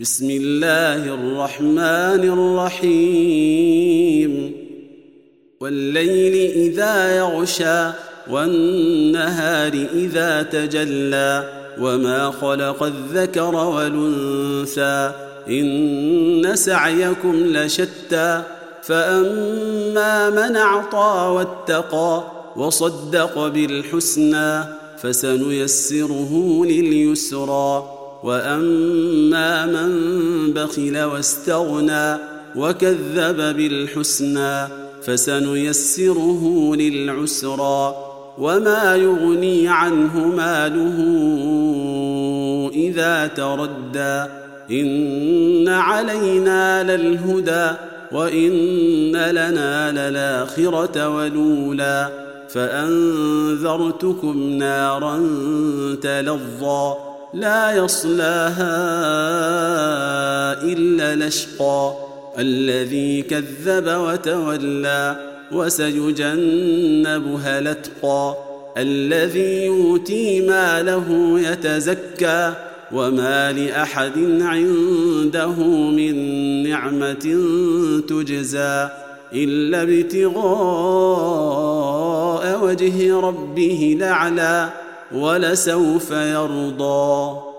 بسم الله الرحمن الرحيم. والليل إذا يغشى والنهار إذا تجلى وما خلق الذكر والأنثى إن سعيكم لشتى. فأما من أعطى واتقى وصدق بالحسنى فسنيسره لليسرى. وأما من بخل واستغنى وكذب بالحسنى فسنيسره للعسرى وما يغني عنه ماله إذا تردى إن علينا للهدى وإن لنا للآخرة ولولا فأنذرتكم نارا تلظى لا يصلاها إلا الاشقى الذي كذب وتولى وسيجنبها الاتقى الذي يؤتي ماله يتزكى. وما لأحد عنده من نعمة تجزى. إلا ابتغاء وجه ربه الأعلى. ولسوف يرضى.